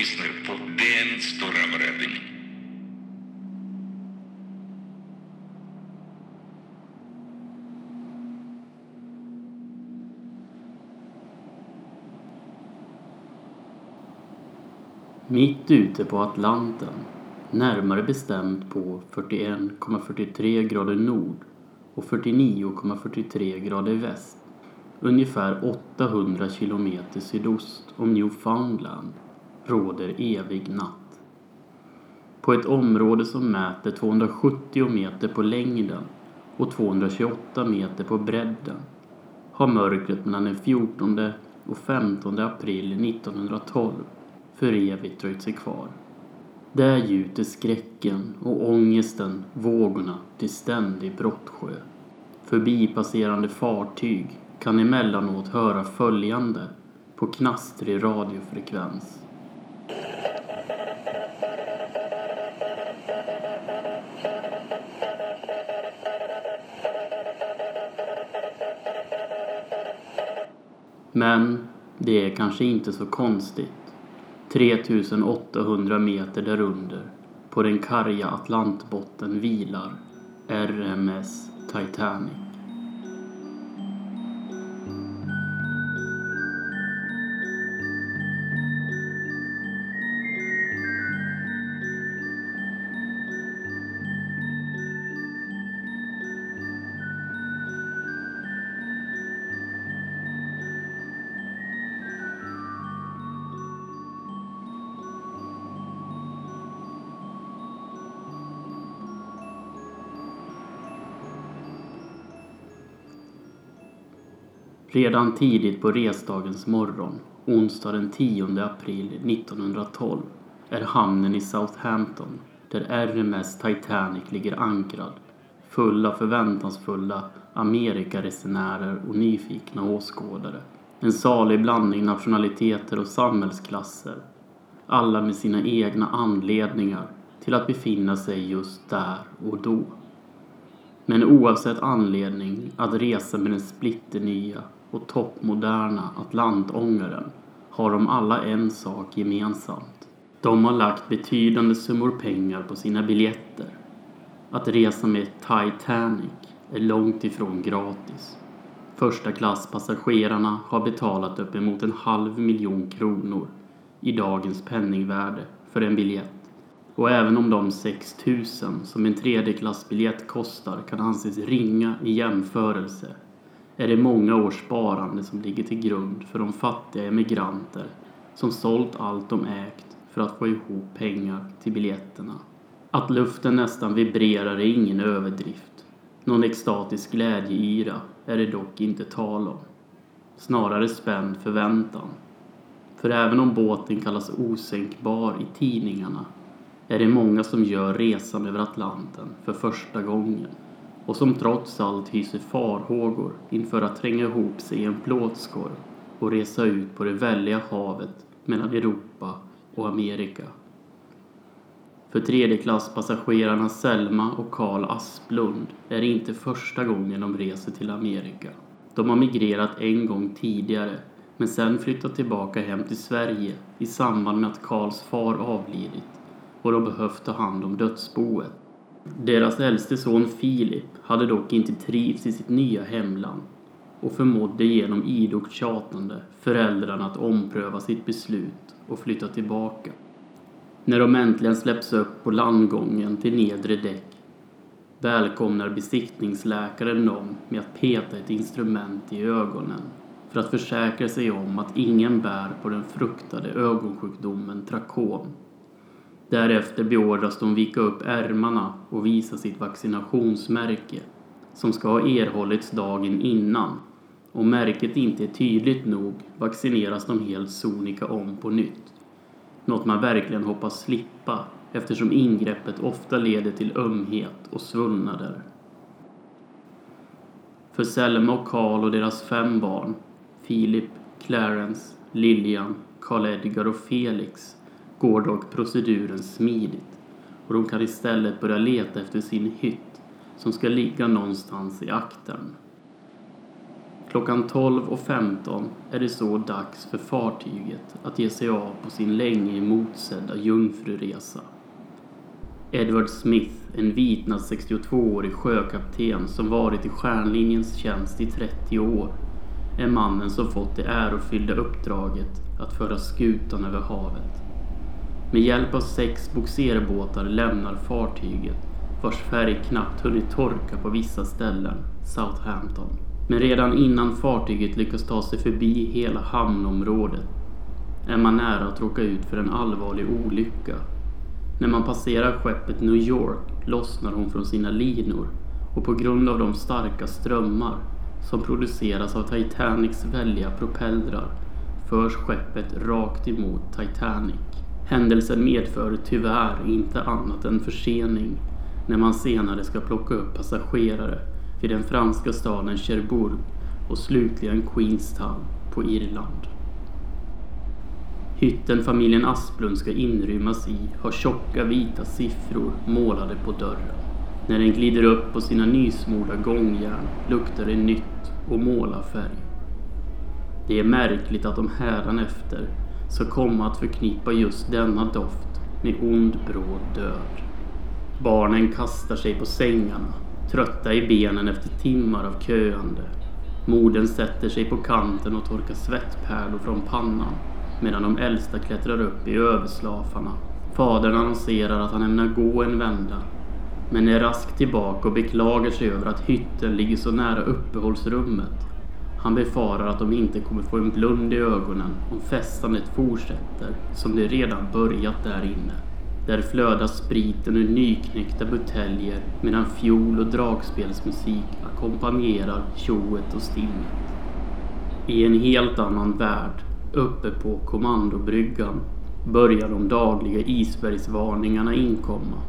lyssnar på Den stora berättningen. Mitt ute på Atlanten, närmare bestämt på 41,43 grader nord och 49,43 grader väst, ungefär 800 kilometer sydost om Newfoundland, råder evig natt. På ett område som mäter 270 meter på längden och 228 meter på bredden har mörkret mellan den 14 och 15 april 1912 för evigt dröjt sig kvar. Där gjuter skräcken och ångesten vågorna till ständig brottsjö. Förbipasserande fartyg kan emellanåt höra följande på knastrig radiofrekvens. Men det är kanske inte så konstigt. 3800 meter därunder, på den karga Atlantbotten vilar RMS Titanic. Redan tidigt på resdagens morgon, onsdag den 10 april 1912, är hamnen i Southampton, där RMS Titanic ligger ankrad, full av förväntansfulla Amerikaresenärer och nyfikna åskådare. En salig blandning nationaliteter och samhällsklasser, alla med sina egna anledningar till att befinna sig just där och då. Men oavsett anledning att resa med den splitternya och toppmoderna Atlantångaren har de alla en sak gemensamt. De har lagt betydande summor pengar på sina biljetter. Att resa med Titanic är långt ifrån gratis. Första klasspassagerarna har betalat uppemot en halv miljon kronor i dagens penningvärde för en biljett. Och även om de 6 000 som en tredjeklassbiljett kostar kan anses ringa i jämförelse är det många års sparande som ligger till grund för de fattiga emigranter som sålt allt de ägt för att få ihop pengar till biljetterna. Att luften nästan vibrerar är ingen överdrift. Någon extatisk glädjeyra är det dock inte tal om. Snarare spänd förväntan. För även om båten kallas osänkbar i tidningarna är det många som gör resan över Atlanten för första gången och som trots allt hyser farhågor inför att tränga ihop sig i en plåtskorv och resa ut på det väldiga havet mellan Europa och Amerika. För tredjeklasspassagerarna Selma och Karl Asplund är det inte första gången de reser till Amerika. De har migrerat en gång tidigare men sen flyttat tillbaka hem till Sverige i samband med att Karls far avlidit och de behövt ta hand om dödsboet. Deras äldste son Filip hade dock inte trivts i sitt nya hemland och förmådde genom idogt tjatande föräldrarna att ompröva sitt beslut och flytta tillbaka. När de äntligen släpps upp på landgången till nedre däck välkomnar besiktningsläkaren dem med att peta ett instrument i ögonen för att försäkra sig om att ingen bär på den fruktade ögonsjukdomen trakom Därefter beordras de vika upp ärmarna och visa sitt vaccinationsmärke som ska ha erhållits dagen innan. Om märket inte är tydligt nog vaccineras de helt sonika om på nytt. Något man verkligen hoppas slippa eftersom ingreppet ofta leder till ömhet och svullnader. För Selma och Karl och deras fem barn, Filip, Clarence, Lilian, Karl Edgar och Felix går dock proceduren smidigt och de kan istället börja leta efter sin hytt som ska ligga någonstans i aktern. Klockan 12.15 är det så dags för fartyget att ge sig av på sin länge emotsedda jungfruresa. Edward Smith, en vitnad 62-årig sjökapten som varit i stjärnlinjens tjänst i 30 år, är mannen som fått det ärofyllda uppdraget att föra skutan över havet. Med hjälp av sex bogserbåtar lämnar fartyget, vars färg knappt hunnit torka på vissa ställen, Southampton. Men redan innan fartyget lyckas ta sig förbi hela hamnområdet är man nära att råka ut för en allvarlig olycka. När man passerar skeppet New York lossnar hon från sina linor och på grund av de starka strömmar som produceras av Titanics väldiga propellrar förs skeppet rakt emot Titanic. Händelsen medför tyvärr inte annat än försening när man senare ska plocka upp passagerare vid den franska staden Cherbourg och slutligen Queenstown på Irland. Hytten familjen Asplund ska inrymmas i har tjocka vita siffror målade på dörren. När den glider upp på sina nysmorda gångjärn luktar det nytt och målarfärg. Det är märkligt att de hädanefter ska komma att förknippa just denna doft med ond bråd död. Barnen kastar sig på sängarna, trötta i benen efter timmar av köande. Modern sätter sig på kanten och torkar svettpärlor från pannan medan de äldsta klättrar upp i överslafarna. Fadern annonserar att han ämnar gå en vända men är raskt tillbaka och beklagar sig över att hytten ligger så nära uppehållsrummet. Han befarar att de inte kommer få en blund i ögonen om festandet fortsätter som det redan börjat där inne. Där flödar spriten ur nyknäckta buteljer medan fiol och dragspelsmusik ackompanjerar tjoet och stinget. I en helt annan värld, uppe på kommandobryggan, börjar de dagliga isbergsvarningarna inkomma.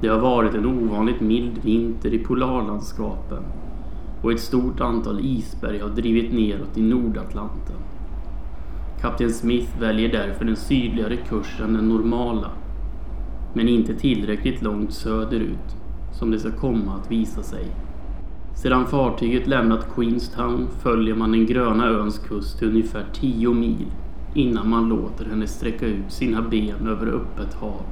Det har varit en ovanligt mild vinter i polarlandskapen och ett stort antal isberg har drivit neråt i Nordatlanten. Kapten Smith väljer därför en sydligare kurs än den normala, men inte tillräckligt långt söderut som det ska komma att visa sig. Sedan fartyget lämnat Queenstown följer man den gröna öns kust till ungefär 10 mil innan man låter henne sträcka ut sina ben över öppet hav.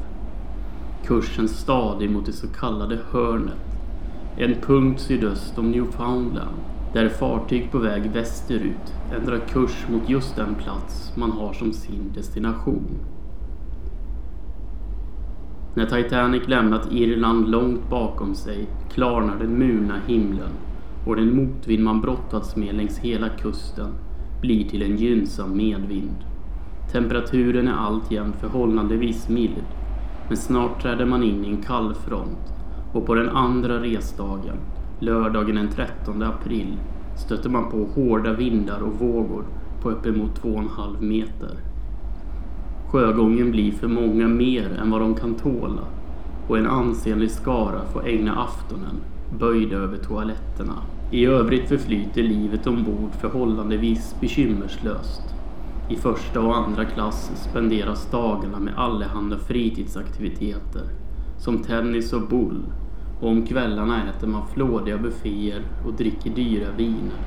Kursen stadig mot det så kallade hörnet en punkt sydöst om Newfoundland där fartyg på väg västerut ändrar kurs mot just den plats man har som sin destination. När Titanic lämnat Irland långt bakom sig klarnar den murna himlen och den motvind man brottats med längs hela kusten blir till en gynnsam medvind. Temperaturen är alltjämt förhållandevis mild men snart träder man in i en kall front och på den andra resdagen, lördagen den 13 april, stöter man på hårda vindar och vågor på uppemot 2,5 meter. Sjögången blir för många mer än vad de kan tåla och en ansenlig skara får ägna aftonen böjda över toaletterna. I övrigt förflyter livet ombord förhållandevis bekymmerslöst. I första och andra klass spenderas dagarna med allehanda fritidsaktiviteter som tennis och boll och om kvällarna äter man flådiga bufféer och dricker dyra viner.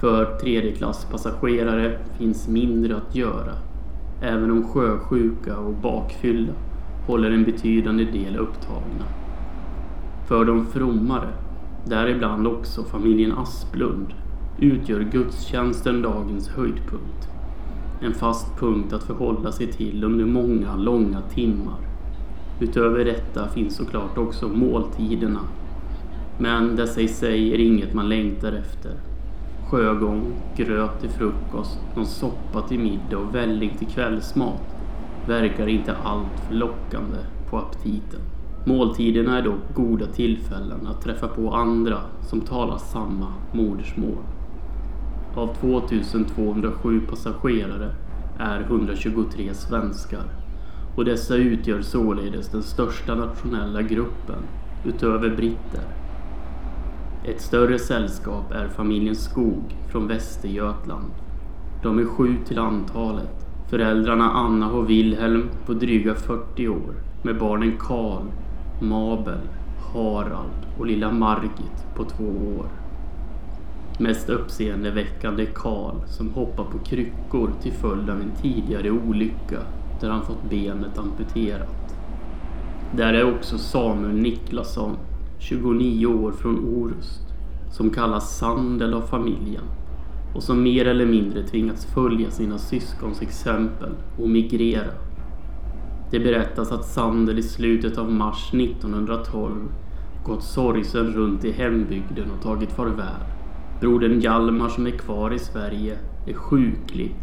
För tredjeklasspassagerare finns mindre att göra, även om sjösjuka och bakfylla håller en betydande del upptagna. För de frommare, däribland också familjen Asplund, utgör gudstjänsten dagens höjdpunkt. En fast punkt att förhålla sig till under många långa timmar. Utöver detta finns såklart också måltiderna. Men dessa i sig är inget man längtar efter. Sjögång, gröt till frukost, någon soppa till middag och välling till kvällsmat verkar inte allt för lockande på aptiten. Måltiderna är dock goda tillfällen att träffa på andra som talar samma modersmål. Av 2207 passagerare är 123 svenskar och dessa utgör således den största nationella gruppen utöver britter. Ett större sällskap är familjen Skog från Västergötland. De är sju till antalet. Föräldrarna Anna och Wilhelm på dryga 40 år med barnen Karl, Mabel, Harald och lilla Margit på två år. Mest uppseendeväckande är Karl som hoppar på kryckor till följd av en tidigare olycka där han fått benet amputerat. Där är också Samuel Niklasson, 29 år från Orust, som kallas Sandel av familjen och som mer eller mindre tvingats följa sina syskons exempel och migrera. Det berättas att Sandel i slutet av mars 1912 gått sorgsen runt i hembygden och tagit farväl. Brodern Hjalmar som är kvar i Sverige är sjuklig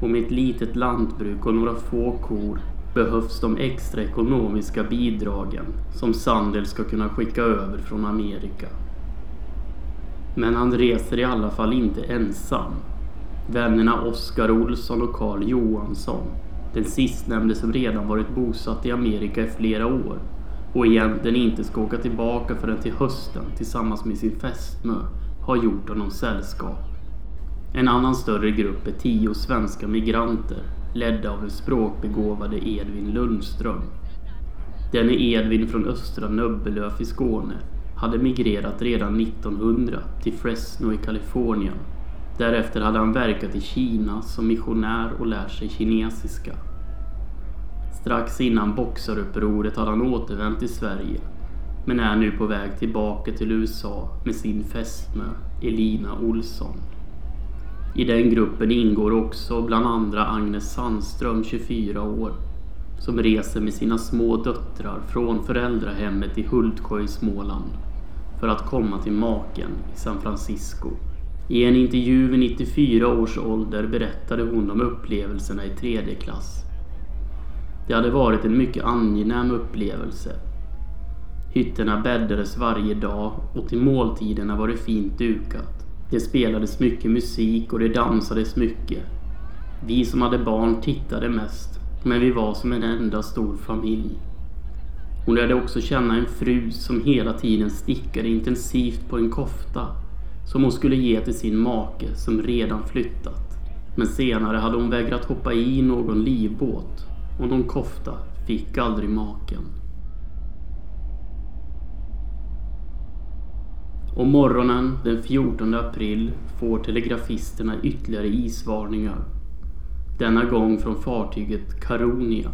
och med ett litet lantbruk och några få kor behövs de extra ekonomiska bidragen som Sandel ska kunna skicka över från Amerika. Men han reser i alla fall inte ensam. Vännerna Oskar Olsson och Karl Johansson, den sistnämnde som redan varit bosatt i Amerika i flera år och egentligen inte ska åka tillbaka förrän till hösten tillsammans med sin fästmö, har gjort honom sällskap. En annan större grupp är tio svenska migranter ledda av den språkbegåvade Edvin Lundström. Denne Edvin från östra Nöbbelöf i Skåne hade migrerat redan 1900 till Fresno i Kalifornien. Därefter hade han verkat i Kina som missionär och lärt sig kinesiska. Strax innan boxarupproret hade han återvänt till Sverige men är nu på väg tillbaka till USA med sin fästmö Elina Olsson. I den gruppen ingår också bland andra Agnes Sandström, 24 år, som reser med sina små döttrar från föräldrahemmet i Hultsjö i Småland för att komma till maken i San Francisco. I en intervju vid 94 års ålder berättade hon om upplevelserna i tredje klass. Det hade varit en mycket angenäm upplevelse. Hytterna bäddades varje dag och till måltiderna var det fint dukat. Det spelades mycket musik och det dansades mycket. Vi som hade barn tittade mest, men vi var som en enda stor familj. Hon lärde också känna en fru som hela tiden stickade intensivt på en kofta som hon skulle ge till sin make som redan flyttat. Men senare hade hon vägrat hoppa i någon livbåt och någon kofta fick aldrig maken. Om morgonen den 14 april får telegrafisterna ytterligare isvarningar. Denna gång från fartyget Caronia.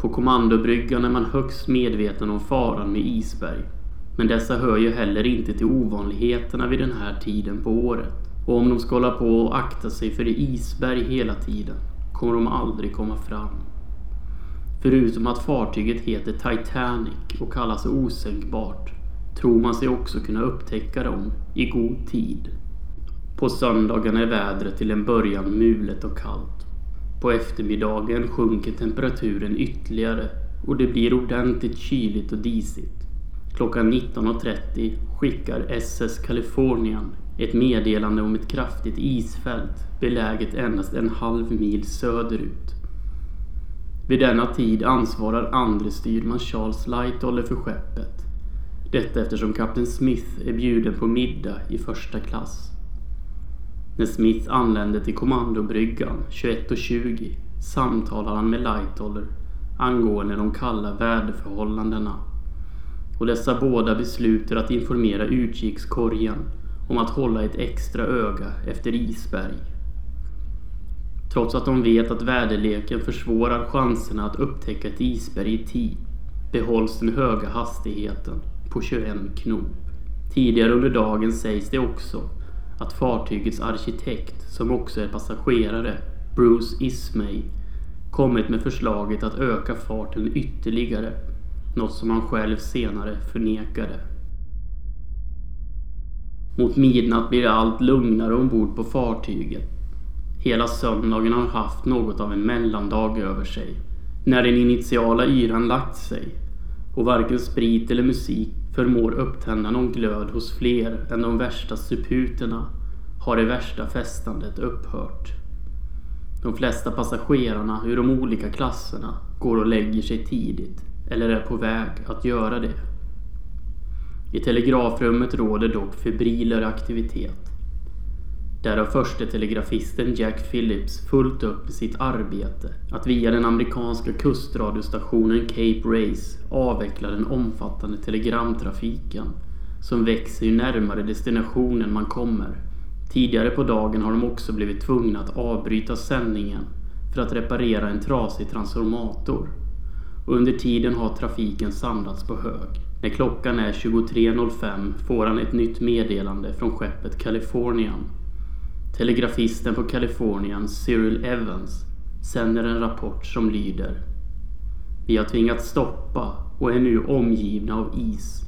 På kommandobryggan är man högst medveten om faran med isberg. Men dessa hör ju heller inte till ovanligheterna vid den här tiden på året. Och om de ska hålla på och akta sig för isberg hela tiden kommer de aldrig komma fram. Förutom att fartyget heter Titanic och kallas osänkbart tror man sig också kunna upptäcka dem i god tid. På söndagen är vädret till en början mulet och kallt. På eftermiddagen sjunker temperaturen ytterligare och det blir ordentligt kyligt och disigt. Klockan 19.30 skickar SS Californian ett meddelande om ett kraftigt isfält beläget endast en halv mil söderut. Vid denna tid ansvarar andre styrman Charles Lightoller för skeppet. Detta eftersom kapten Smith är bjuden på middag i första klass. När Smith anländer till kommandobryggan 21.20 samtalar han med Lightoller angående de kalla väderförhållandena. Och dessa båda beslutar att informera utkikskorgen om att hålla ett extra öga efter isberg. Trots att de vet att väderleken försvårar chanserna att upptäcka ett isberg i tid behålls den höga hastigheten på 21 knop. Tidigare under dagen sägs det också att fartygets arkitekt, som också är passagerare, Bruce Ismay, kommit med förslaget att öka farten ytterligare, något som han själv senare förnekade. Mot midnatt blir det allt lugnare ombord på fartyget. Hela söndagen har haft något av en mellandag över sig. När den initiala yran lagt sig och varken sprit eller musik förmår upptända någon glöd hos fler än de värsta suputerna har det värsta festandet upphört. De flesta passagerarna ur de olika klasserna går och lägger sig tidigt eller är på väg att göra det. I telegrafrummet råder dock febrilare aktivitet. Där har förste telegrafisten Jack Phillips fullt upp i sitt arbete att via den amerikanska kustradiostationen Cape Race avveckla den omfattande telegramtrafiken som växer ju närmare destinationen man kommer. Tidigare på dagen har de också blivit tvungna att avbryta sändningen för att reparera en trasig transformator. Under tiden har trafiken samlats på hög. När klockan är 23.05 får han ett nytt meddelande från skeppet Californian. Telegrafisten på Kalifornien, Cyril Evans, sänder en rapport som lyder Vi har tvingats stoppa och är nu omgivna av is.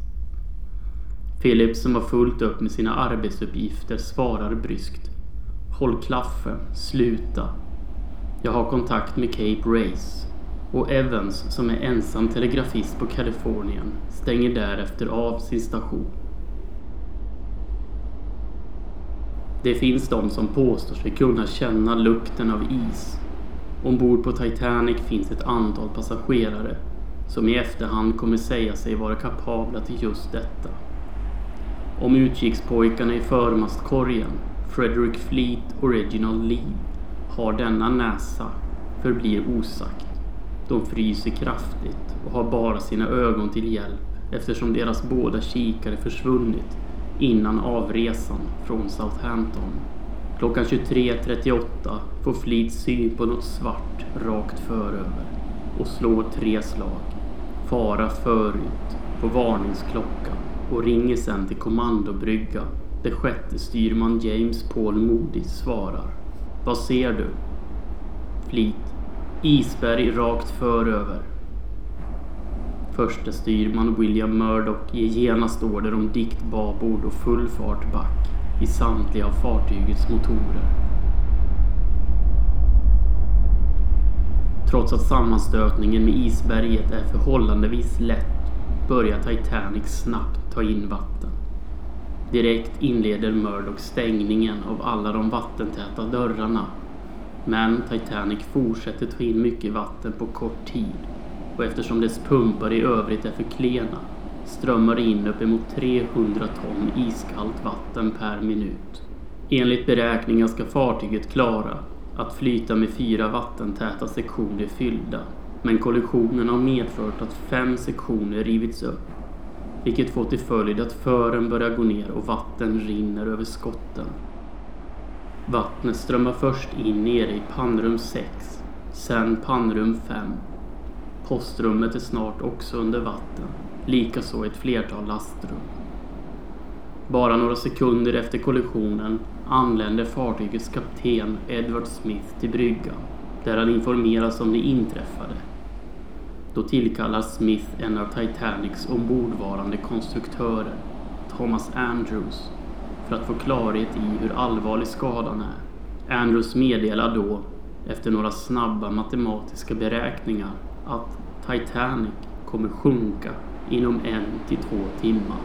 Philip som har fullt upp med sina arbetsuppgifter svarar bryskt. Håll klaffen, sluta. Jag har kontakt med Cape Race. Och Evans som är ensam telegrafist på Kalifornien stänger därefter av sin station. Det finns de som påstår sig kunna känna lukten av is. Ombord på Titanic finns ett antal passagerare som i efterhand kommer säga sig vara kapabla till just detta. Om utkikspojkarna i förmastkorgen, Frederick Fleet och Reginald Lee, har denna näsa förblir osagt. De fryser kraftigt och har bara sina ögon till hjälp eftersom deras båda kikare försvunnit innan avresan från Southampton. Klockan 23.38 får Fleet syn på något svart rakt föröver och slår tre slag. Fara förut på varningsklockan och ringer sen till kommandobrygga där sjätte styrman James Paul Moody svarar. Vad ser du? Fleet. Isberg rakt föröver. Förste styrman William Murdoch ger genast order om dikt babord och full fart back i samtliga av fartygets motorer. Trots att sammanstötningen med isberget är förhållandevis lätt börjar Titanic snabbt ta in vatten. Direkt inleder Murdoch stängningen av alla de vattentäta dörrarna. Men Titanic fortsätter ta in mycket vatten på kort tid och eftersom dess pumpar i övrigt är för klena strömmar det in uppemot 300 ton iskallt vatten per minut. Enligt beräkningar ska fartyget klara att flyta med fyra vattentäta sektioner fyllda men kollisionen har medfört att fem sektioner rivits upp vilket får till följd att fören börjar gå ner och vatten rinner över skotten. Vattnet strömmar först in nere i pannrum 6, sen pannrum 5. Postrummet är snart också under vatten, likaså ett flertal lastrum. Bara några sekunder efter kollisionen anländer fartygets kapten Edward Smith till bryggan där han informeras om det inträffade då tillkallar Smith en av Titanics ombordvarande konstruktörer, Thomas Andrews, för att få klarhet i hur allvarlig skadan är. Andrews meddelar då, efter några snabba matematiska beräkningar, att Titanic kommer sjunka inom en till två timmar.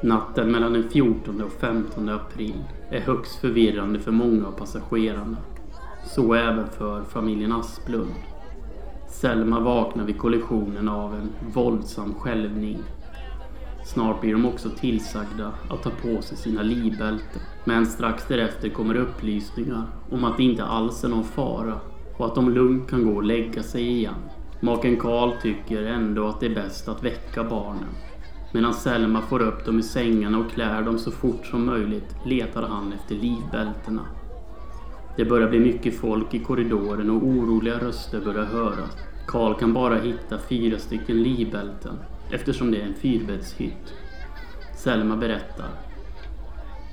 Natten mellan den 14 och 15 april är högst förvirrande för många av passagerarna. Så även för familjen Asplund. Selma vaknar vid kollisionen av en våldsam skälvning. Snart blir de också tillsagda att ta på sig sina livbälten. Men strax därefter kommer upplysningar om att det inte alls är någon fara och att de lugnt kan gå och lägga sig igen. Maken Karl tycker ändå att det är bäst att väcka barnen. Medan Selma får upp dem i sängarna och klär dem så fort som möjligt letar han efter livbältena. Det börjar bli mycket folk i korridoren och oroliga röster börjar höras. Karl kan bara hitta fyra stycken livbälten eftersom det är en fyrbäddshytt. Selma berättar.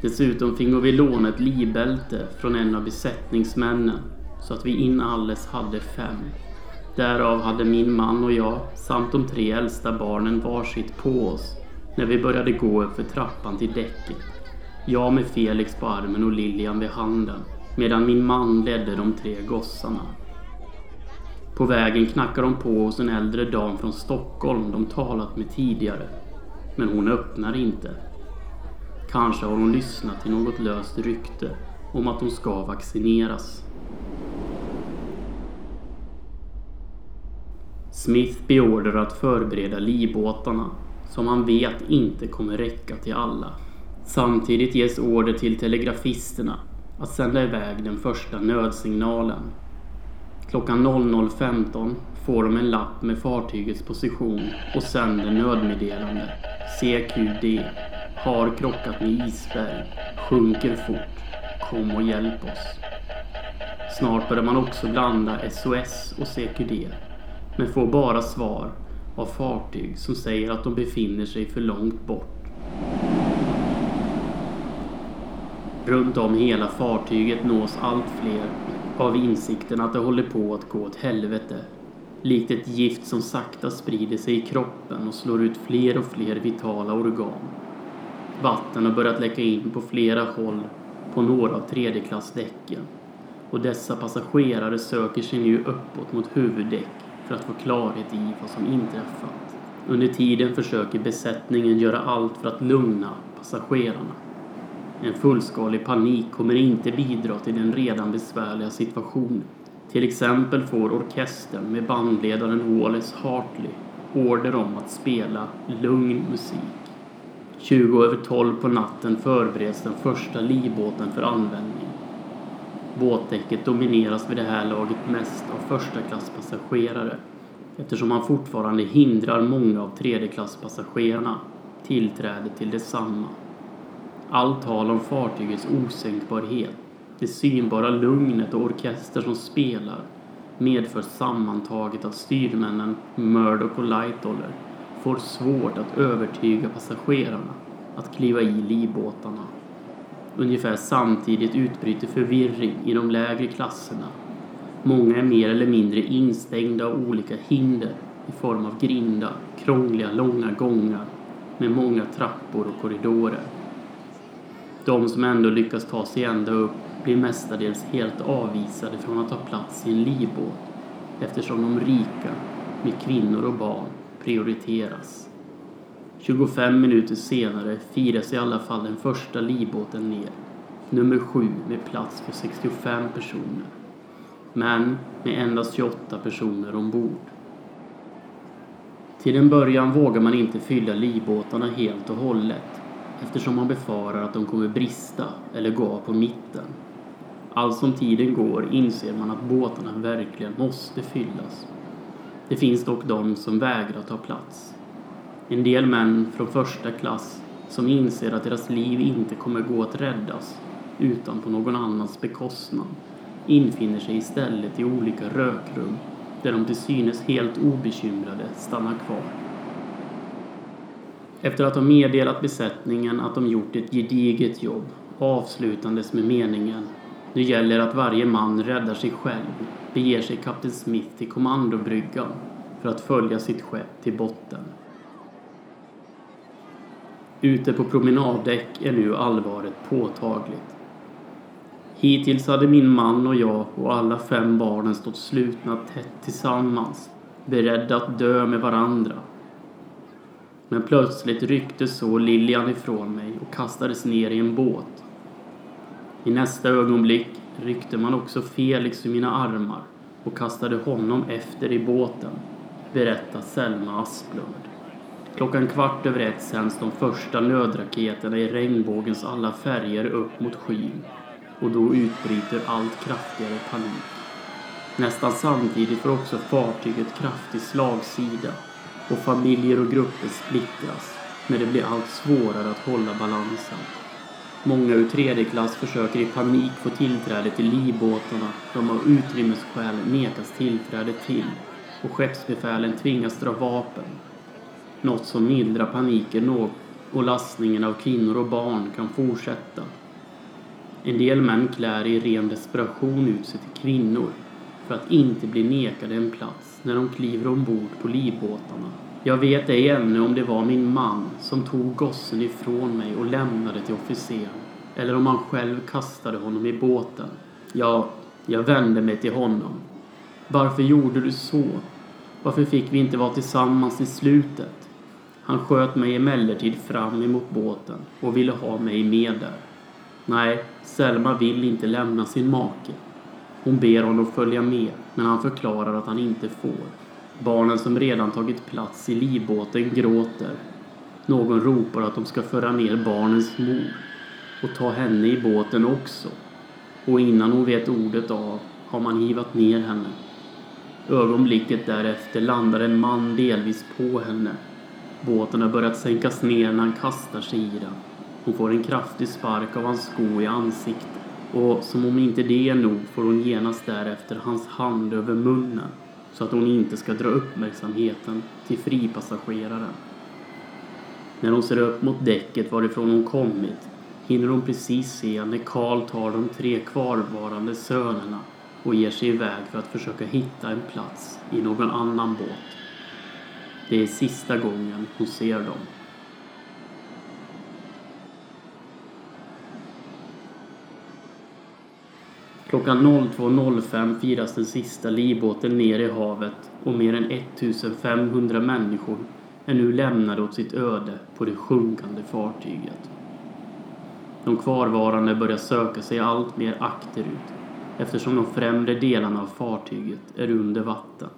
Dessutom fingo vi låna ett livbälte från en av besättningsmännen så att vi inalles hade fem. Därav hade min man och jag samt de tre äldsta barnen varsitt på oss när vi började gå upp för trappan till däcket. Jag med Felix på armen och Lilian vid handen medan min man ledde de tre gossarna. På vägen knackar de på hos en äldre dam från Stockholm de talat med tidigare. Men hon öppnar inte. Kanske har hon lyssnat till något löst rykte om att hon ska vaccineras. Smith beordrar att förbereda livbåtarna som han vet inte kommer räcka till alla. Samtidigt ges order till telegrafisterna att sända iväg den första nödsignalen. Klockan 00.15 får de en lapp med fartygets position och sänder nödmeddelande. CQD. Har krockat med isberg. Sjunker fort. Kom och hjälp oss. Snart börjar man också blanda SOS och CQD. Men får bara svar av fartyg som säger att de befinner sig för långt bort. Runt om hela fartyget nås allt fler av insikten att det håller på att gå åt helvete. Likt ett gift som sakta sprider sig i kroppen och slår ut fler och fler vitala organ. Vatten har börjat läcka in på flera håll på några av tredjeklassdäcken och dessa passagerare söker sig nu uppåt mot huvuddäck för att få klarhet i vad som inträffat. Under tiden försöker besättningen göra allt för att lugna passagerarna. En fullskalig panik kommer inte bidra till den redan besvärliga situationen. Till exempel får orkestern med bandledaren Wallace Hartley order om att spela lugn musik. 20 över 12 på natten förbereds den första livbåten för användning. Båtdäcket domineras vid det här laget mest av förstaklasspassagerare. eftersom man fortfarande hindrar många av tredjeklasspassagerarna tillträde till detsamma. Allt tal om fartygets osänkbarhet, det synbara lugnet och orkester som spelar medför sammantaget att styrmännen Murdoch och Lightoller får svårt att övertyga passagerarna att kliva i livbåtarna. Ungefär samtidigt utbryter förvirring i de lägre klasserna. Många är mer eller mindre instängda av olika hinder i form av grindar, krångliga långa gångar med många trappor och korridorer. De som ändå lyckas ta sig ända upp blir mestadels helt avvisade från att ta plats i en livbåt eftersom de rika, med kvinnor och barn, prioriteras. 25 minuter senare firas i alla fall den första livbåten ner, nummer 7 med plats för 65 personer. Men med endast 28 personer ombord. Till en början vågar man inte fylla livbåtarna helt och hållet eftersom man befarar att de kommer brista eller gå av på mitten. Allt som tiden går inser man att båtarna verkligen måste fyllas. Det finns dock de som vägrar ta plats. En del män från första klass som inser att deras liv inte kommer gå att räddas utan på någon annans bekostnad infinner sig istället i olika rökrum där de till synes helt obekymrade stannar kvar. Efter att ha meddelat besättningen att de gjort ett gediget jobb avslutandes med meningen Nu gäller att varje man räddar sig själv beger sig kapten Smith till kommandobryggan för att följa sitt skepp till botten. Ute på promenaddäck är nu allvaret påtagligt. Hittills hade min man och jag och alla fem barnen stått slutna tätt tillsammans, beredda att dö med varandra. Men plötsligt ryckte så Lilian ifrån mig och kastades ner i en båt. I nästa ögonblick ryckte man också Felix ur mina armar och kastade honom efter i båten, berättar Selma Asplund. Klockan kvart över ett sänds de första nödraketerna i regnbågens alla färger upp mot skyn och då utbryter allt kraftigare panik. Nästan samtidigt får också fartyget kraftig slagsida och familjer och grupper splittras när det blir allt svårare att hålla balansen. Många ur tredje klass försöker i panik få tillträde till livbåtarna de av utrymmesskäl nekas tillträde till och skeppsbefälen tvingas dra vapen. Något som mildrar paniken något och lastningen av kvinnor och barn kan fortsätta. En del män klär i ren desperation ut sig till kvinnor för att inte bli nekade en plats när de kliver ombord på livbåtarna. Jag vet ej ännu om det var min man som tog gossen ifrån mig och lämnade till officeren eller om han själv kastade honom i båten. Ja, jag vände mig till honom. Varför gjorde du så? Varför fick vi inte vara tillsammans i slutet? Han sköt mig emellertid fram emot båten och ville ha mig med där. Nej, Selma vill inte lämna sin make. Hon ber honom följa med, men han förklarar att han inte får. Barnen som redan tagit plats i livbåten gråter. Någon ropar att de ska föra ner barnens mor och ta henne i båten också. Och innan hon vet ordet av har man hivat ner henne Ögonblicket därefter landar en man delvis på henne. Båten har börjat sänkas ner när han kastar sig i den. Hon får en kraftig spark av hans sko i ansiktet och som om inte det är nog får hon genast därefter hans hand över munnen så att hon inte ska dra uppmärksamheten till fripassageraren. När hon ser upp mot däcket varifrån hon kommit hinner hon precis se när Karl tar de tre kvarvarande sönerna och ger sig iväg för att försöka hitta en plats i någon annan båt. Det är sista gången hon ser dem. Klockan 02.05 firas den sista livbåten ner i havet och mer än 1500 människor är nu lämnade åt sitt öde på det sjunkande fartyget. De kvarvarande börjar söka sig allt mer akterut eftersom de främre delarna av fartyget är under vatten.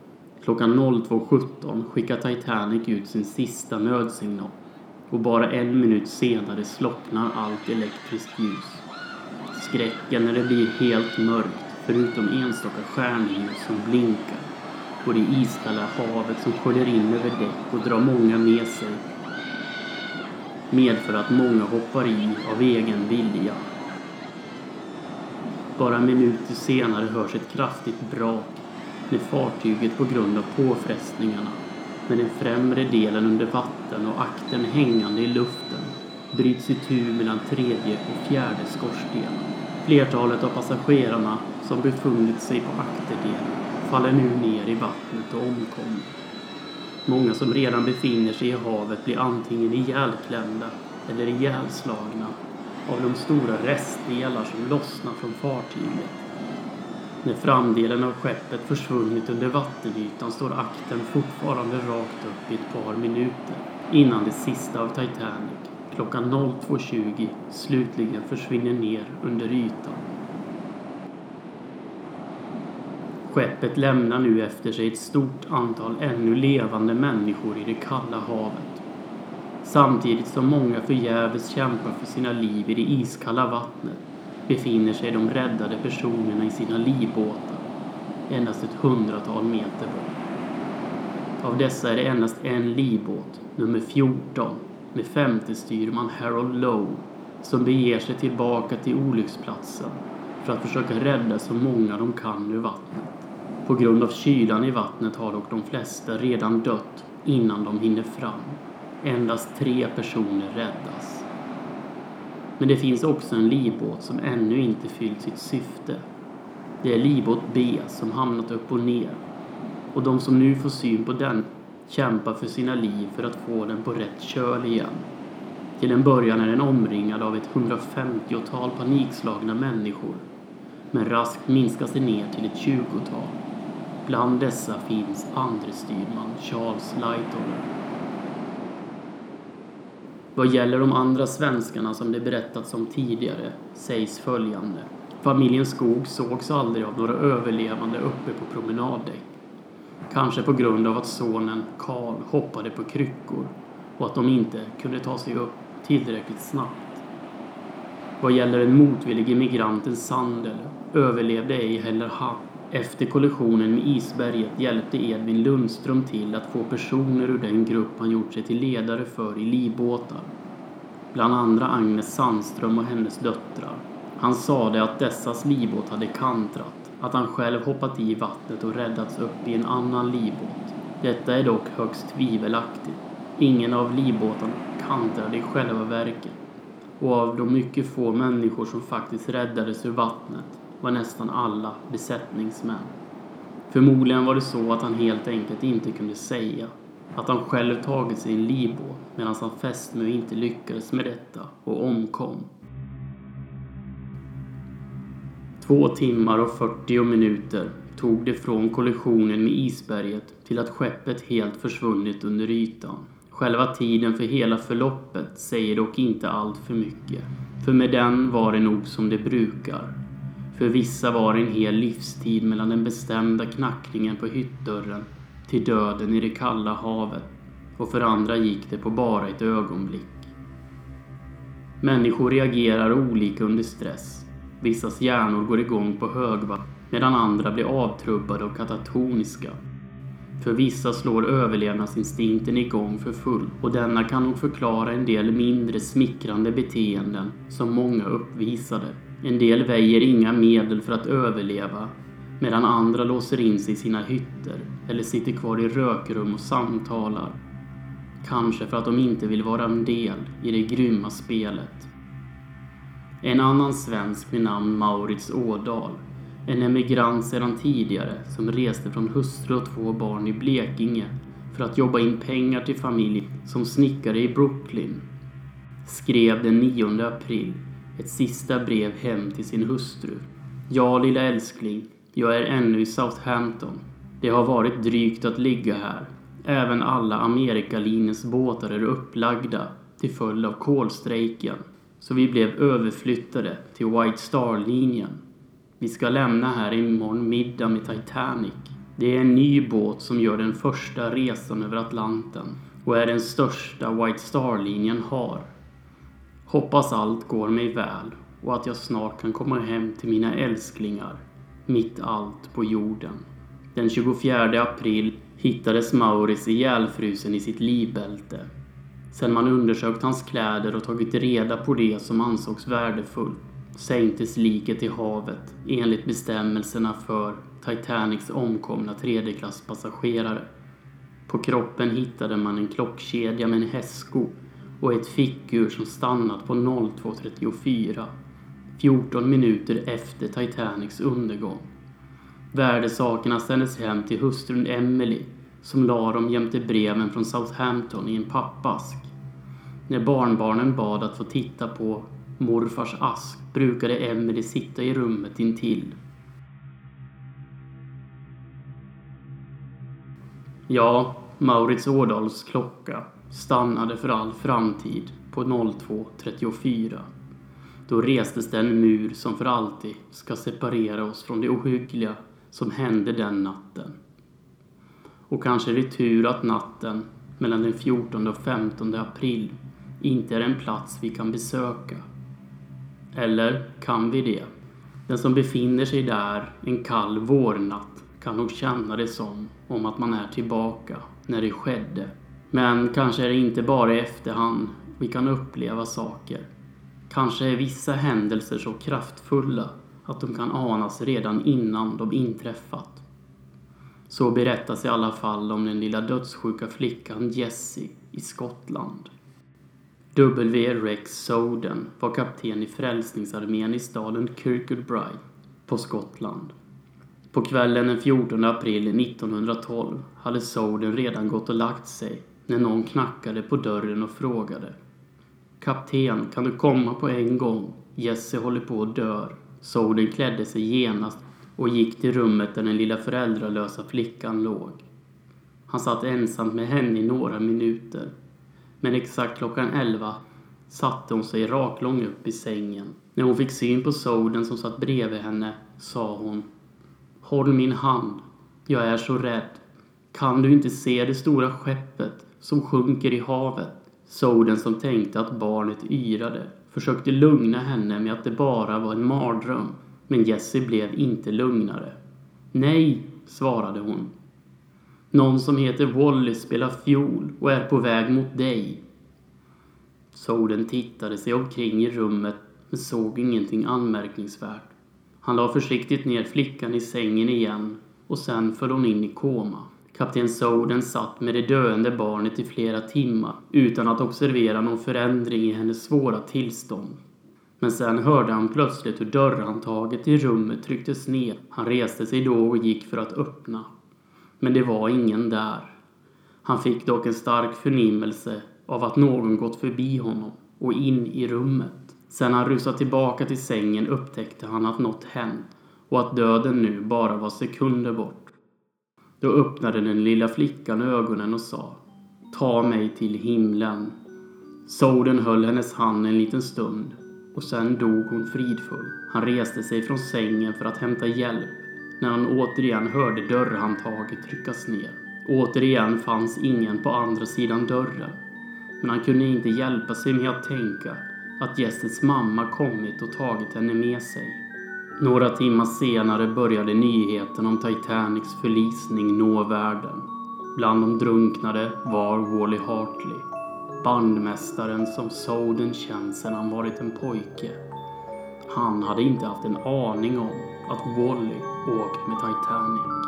Klockan 02.17 skickar Titanic ut sin sista nödsignal och bara en minut senare slocknar allt elektriskt ljus. Skräcken när det blir helt mörkt förutom enstaka stjärnljus som blinkar och det iskalla havet som sköljer in över däck och drar många med sig medför att många hoppar i av egen vilja. Bara minuter senare hörs ett kraftigt brak när fartyget på grund av påfrestningarna med den främre delen under vatten och akten hängande i luften bryts itu mellan tredje och fjärde skorstenen. Flertalet av passagerarna som befunnit sig på akterdelen faller nu ner i vattnet och omkommer. Många som redan befinner sig i havet blir antingen ihjälklämda eller ihjälslagna av de stora restdelar som lossnar från fartyget. När framdelen av skeppet försvunnit under vattenytan står akten fortfarande rakt upp i ett par minuter innan det sista av Titanic, klockan 02.20, slutligen försvinner ner under ytan. Skeppet lämnar nu efter sig ett stort antal ännu levande människor i det kalla havet. Samtidigt som många förgäves kämpar för sina liv i det iskalla vattnet befinner sig de räddade personerna i sina livbåtar endast ett hundratal meter bort. Av dessa är det endast en livbåt, nummer 14, med femte styrman Harold Lowe, som beger sig tillbaka till olycksplatsen för att försöka rädda så många de kan ur vattnet. På grund av kylan i vattnet har dock de flesta redan dött innan de hinner fram. Endast tre personer räddas. Men det finns också en livbåt som ännu inte fyllt sitt syfte. Det är livbåt B som hamnat upp och ner. Och de som nu får syn på den kämpar för sina liv för att få den på rätt köl igen. Till en början är den omringad av ett 150-tal panikslagna människor. Men raskt minskas det ner till ett 20-tal. Bland dessa finns andre styrman Charles Lightoller. Vad gäller de andra svenskarna som det berättats om tidigare sägs följande. Familjen Skog sågs aldrig av några överlevande uppe på promenaddäck. Kanske på grund av att sonen Karl hoppade på kryckor och att de inte kunde ta sig upp tillräckligt snabbt. Vad gäller den motvillige migranten Sandel överlevde ej heller han. Efter kollisionen med isberget hjälpte Edvin Lundström till att få personer ur den grupp han gjort sig till ledare för i livbåtar. Bland andra Agnes Sandström och hennes döttrar. Han sade att dessas livbåt hade kantrat, att han själv hoppat i vattnet och räddats upp i en annan livbåt. Detta är dock högst tvivelaktigt. Ingen av livbåtarna kantrade i själva verket och av de mycket få människor som faktiskt räddades ur vattnet var nästan alla besättningsmän. Förmodligen var det så att han helt enkelt inte kunde säga att han själv tagit sig en livbåt medan han fästmö inte lyckades med detta och omkom. Två timmar och 40 minuter tog det från kollisionen med isberget till att skeppet helt försvunnit under ytan. Själva tiden för hela förloppet säger dock inte allt för mycket. För med den var det nog som det brukar. För vissa var det en hel livstid mellan den bestämda knackningen på hyttdörren till döden i det kalla havet och för andra gick det på bara ett ögonblick. Människor reagerar olika under stress. Vissas hjärnor går igång på högvarv medan andra blir avtrubbade och katatoniska. För vissa slår överlevnadsinstinkten igång för full och denna kan nog förklara en del mindre smickrande beteenden som många uppvisade. En del väjer inga medel för att överleva medan andra låser in sig i sina hytter eller sitter kvar i rökrum och samtalar. Kanske för att de inte vill vara en del i det grymma spelet. En annan svensk vid namn Maurits Ådal en emigrant sedan tidigare som reste från hustru och två barn i Blekinge för att jobba in pengar till familj som snickare i Brooklyn skrev den 9 april ett sista brev hem till sin hustru. Ja, lilla älskling, jag är ännu i Southampton. Det har varit drygt att ligga här. Även alla Amerikalinjens båtar är upplagda till följd av kolstrejken. Så vi blev överflyttade till White Star-linjen vi ska lämna här imorgon middag med Titanic. Det är en ny båt som gör den första resan över Atlanten och är den största White Star-linjen har. Hoppas allt går mig väl och att jag snart kan komma hem till mina älsklingar, mitt allt på jorden. Den 24 april hittades Mauris ihjälfrusen i sitt livbälte. Sedan man undersökt hans kläder och tagit reda på det som ansågs värdefullt sänktes liket i havet enligt bestämmelserna för Titanics omkomna tredjeklasspassagerare. På kroppen hittade man en klockkedja med en hästsko och ett fickur som stannat på 02.34, 14 minuter efter Titanics undergång. Värdesakerna sändes hem till hustrun Emily som la dem jämte breven från Southampton i en pappask. När barnbarnen bad att få titta på morfars ask brukade Emelie sitta i rummet intill. Ja, Maurits Ådals klocka stannade för all framtid på 02.34. Då restes den mur som för alltid ska separera oss från det ohyggliga som hände den natten. Och kanske är det tur att natten mellan den 14 och 15 april inte är en plats vi kan besöka eller kan vi det? Den som befinner sig där en kall vårnatt kan nog känna det som om att man är tillbaka när det skedde. Men kanske är det inte bara i efterhand vi kan uppleva saker. Kanske är vissa händelser så kraftfulla att de kan anas redan innan de inträffat. Så berättas i alla fall om den lilla dödssjuka flickan Jessie i Skottland. W. Rex Soden var kapten i Frälsningsarmén i staden Kirkudbright på Skottland. På kvällen den 14 april 1912 hade Soden redan gått och lagt sig när någon knackade på dörren och frågade. Kapten, kan du komma på en gång? Jesse håller på att dö. Soden klädde sig genast och gick till rummet där den lilla föräldralösa flickan låg. Han satt ensam med henne i några minuter men exakt klockan elva satte hon sig raklång upp i sängen. När hon fick syn på Soden som satt bredvid henne sa hon Håll min hand. Jag är så rädd. Kan du inte se det stora skeppet som sjunker i havet? Soden som tänkte att barnet yrade försökte lugna henne med att det bara var en mardröm. Men Jessie blev inte lugnare. Nej, svarade hon. Någon som heter Wally spelar fiol och är på väg mot dig. Soden tittade sig omkring i rummet men såg ingenting anmärkningsvärt. Han la försiktigt ner flickan i sängen igen och sen föll hon in i koma. Kapten Soden satt med det döende barnet i flera timmar utan att observera någon förändring i hennes svåra tillstånd. Men sen hörde han plötsligt hur dörrhandtaget i rummet trycktes ner. Han reste sig då och gick för att öppna men det var ingen där. Han fick dock en stark förnimmelse av att någon gått förbi honom och in i rummet. Sen han rusat tillbaka till sängen upptäckte han att något hänt och att döden nu bara var sekunder bort. Då öppnade den lilla flickan ögonen och sa Ta mig till himlen. Soden höll hennes hand en liten stund och sen dog hon fridfull. Han reste sig från sängen för att hämta hjälp när han återigen hörde dörrhandtaget tryckas ner. Återigen fanns ingen på andra sidan dörren. Men han kunde inte hjälpa sig med att tänka att gästets mamma kommit och tagit henne med sig. Några timmar senare började nyheten om Titanics förlisning nå världen. Bland de drunknade var Wally Hartley, bandmästaren som Soden känt sedan han varit en pojke. Han hade inte haft en aning om att Wally åkt med Titanic.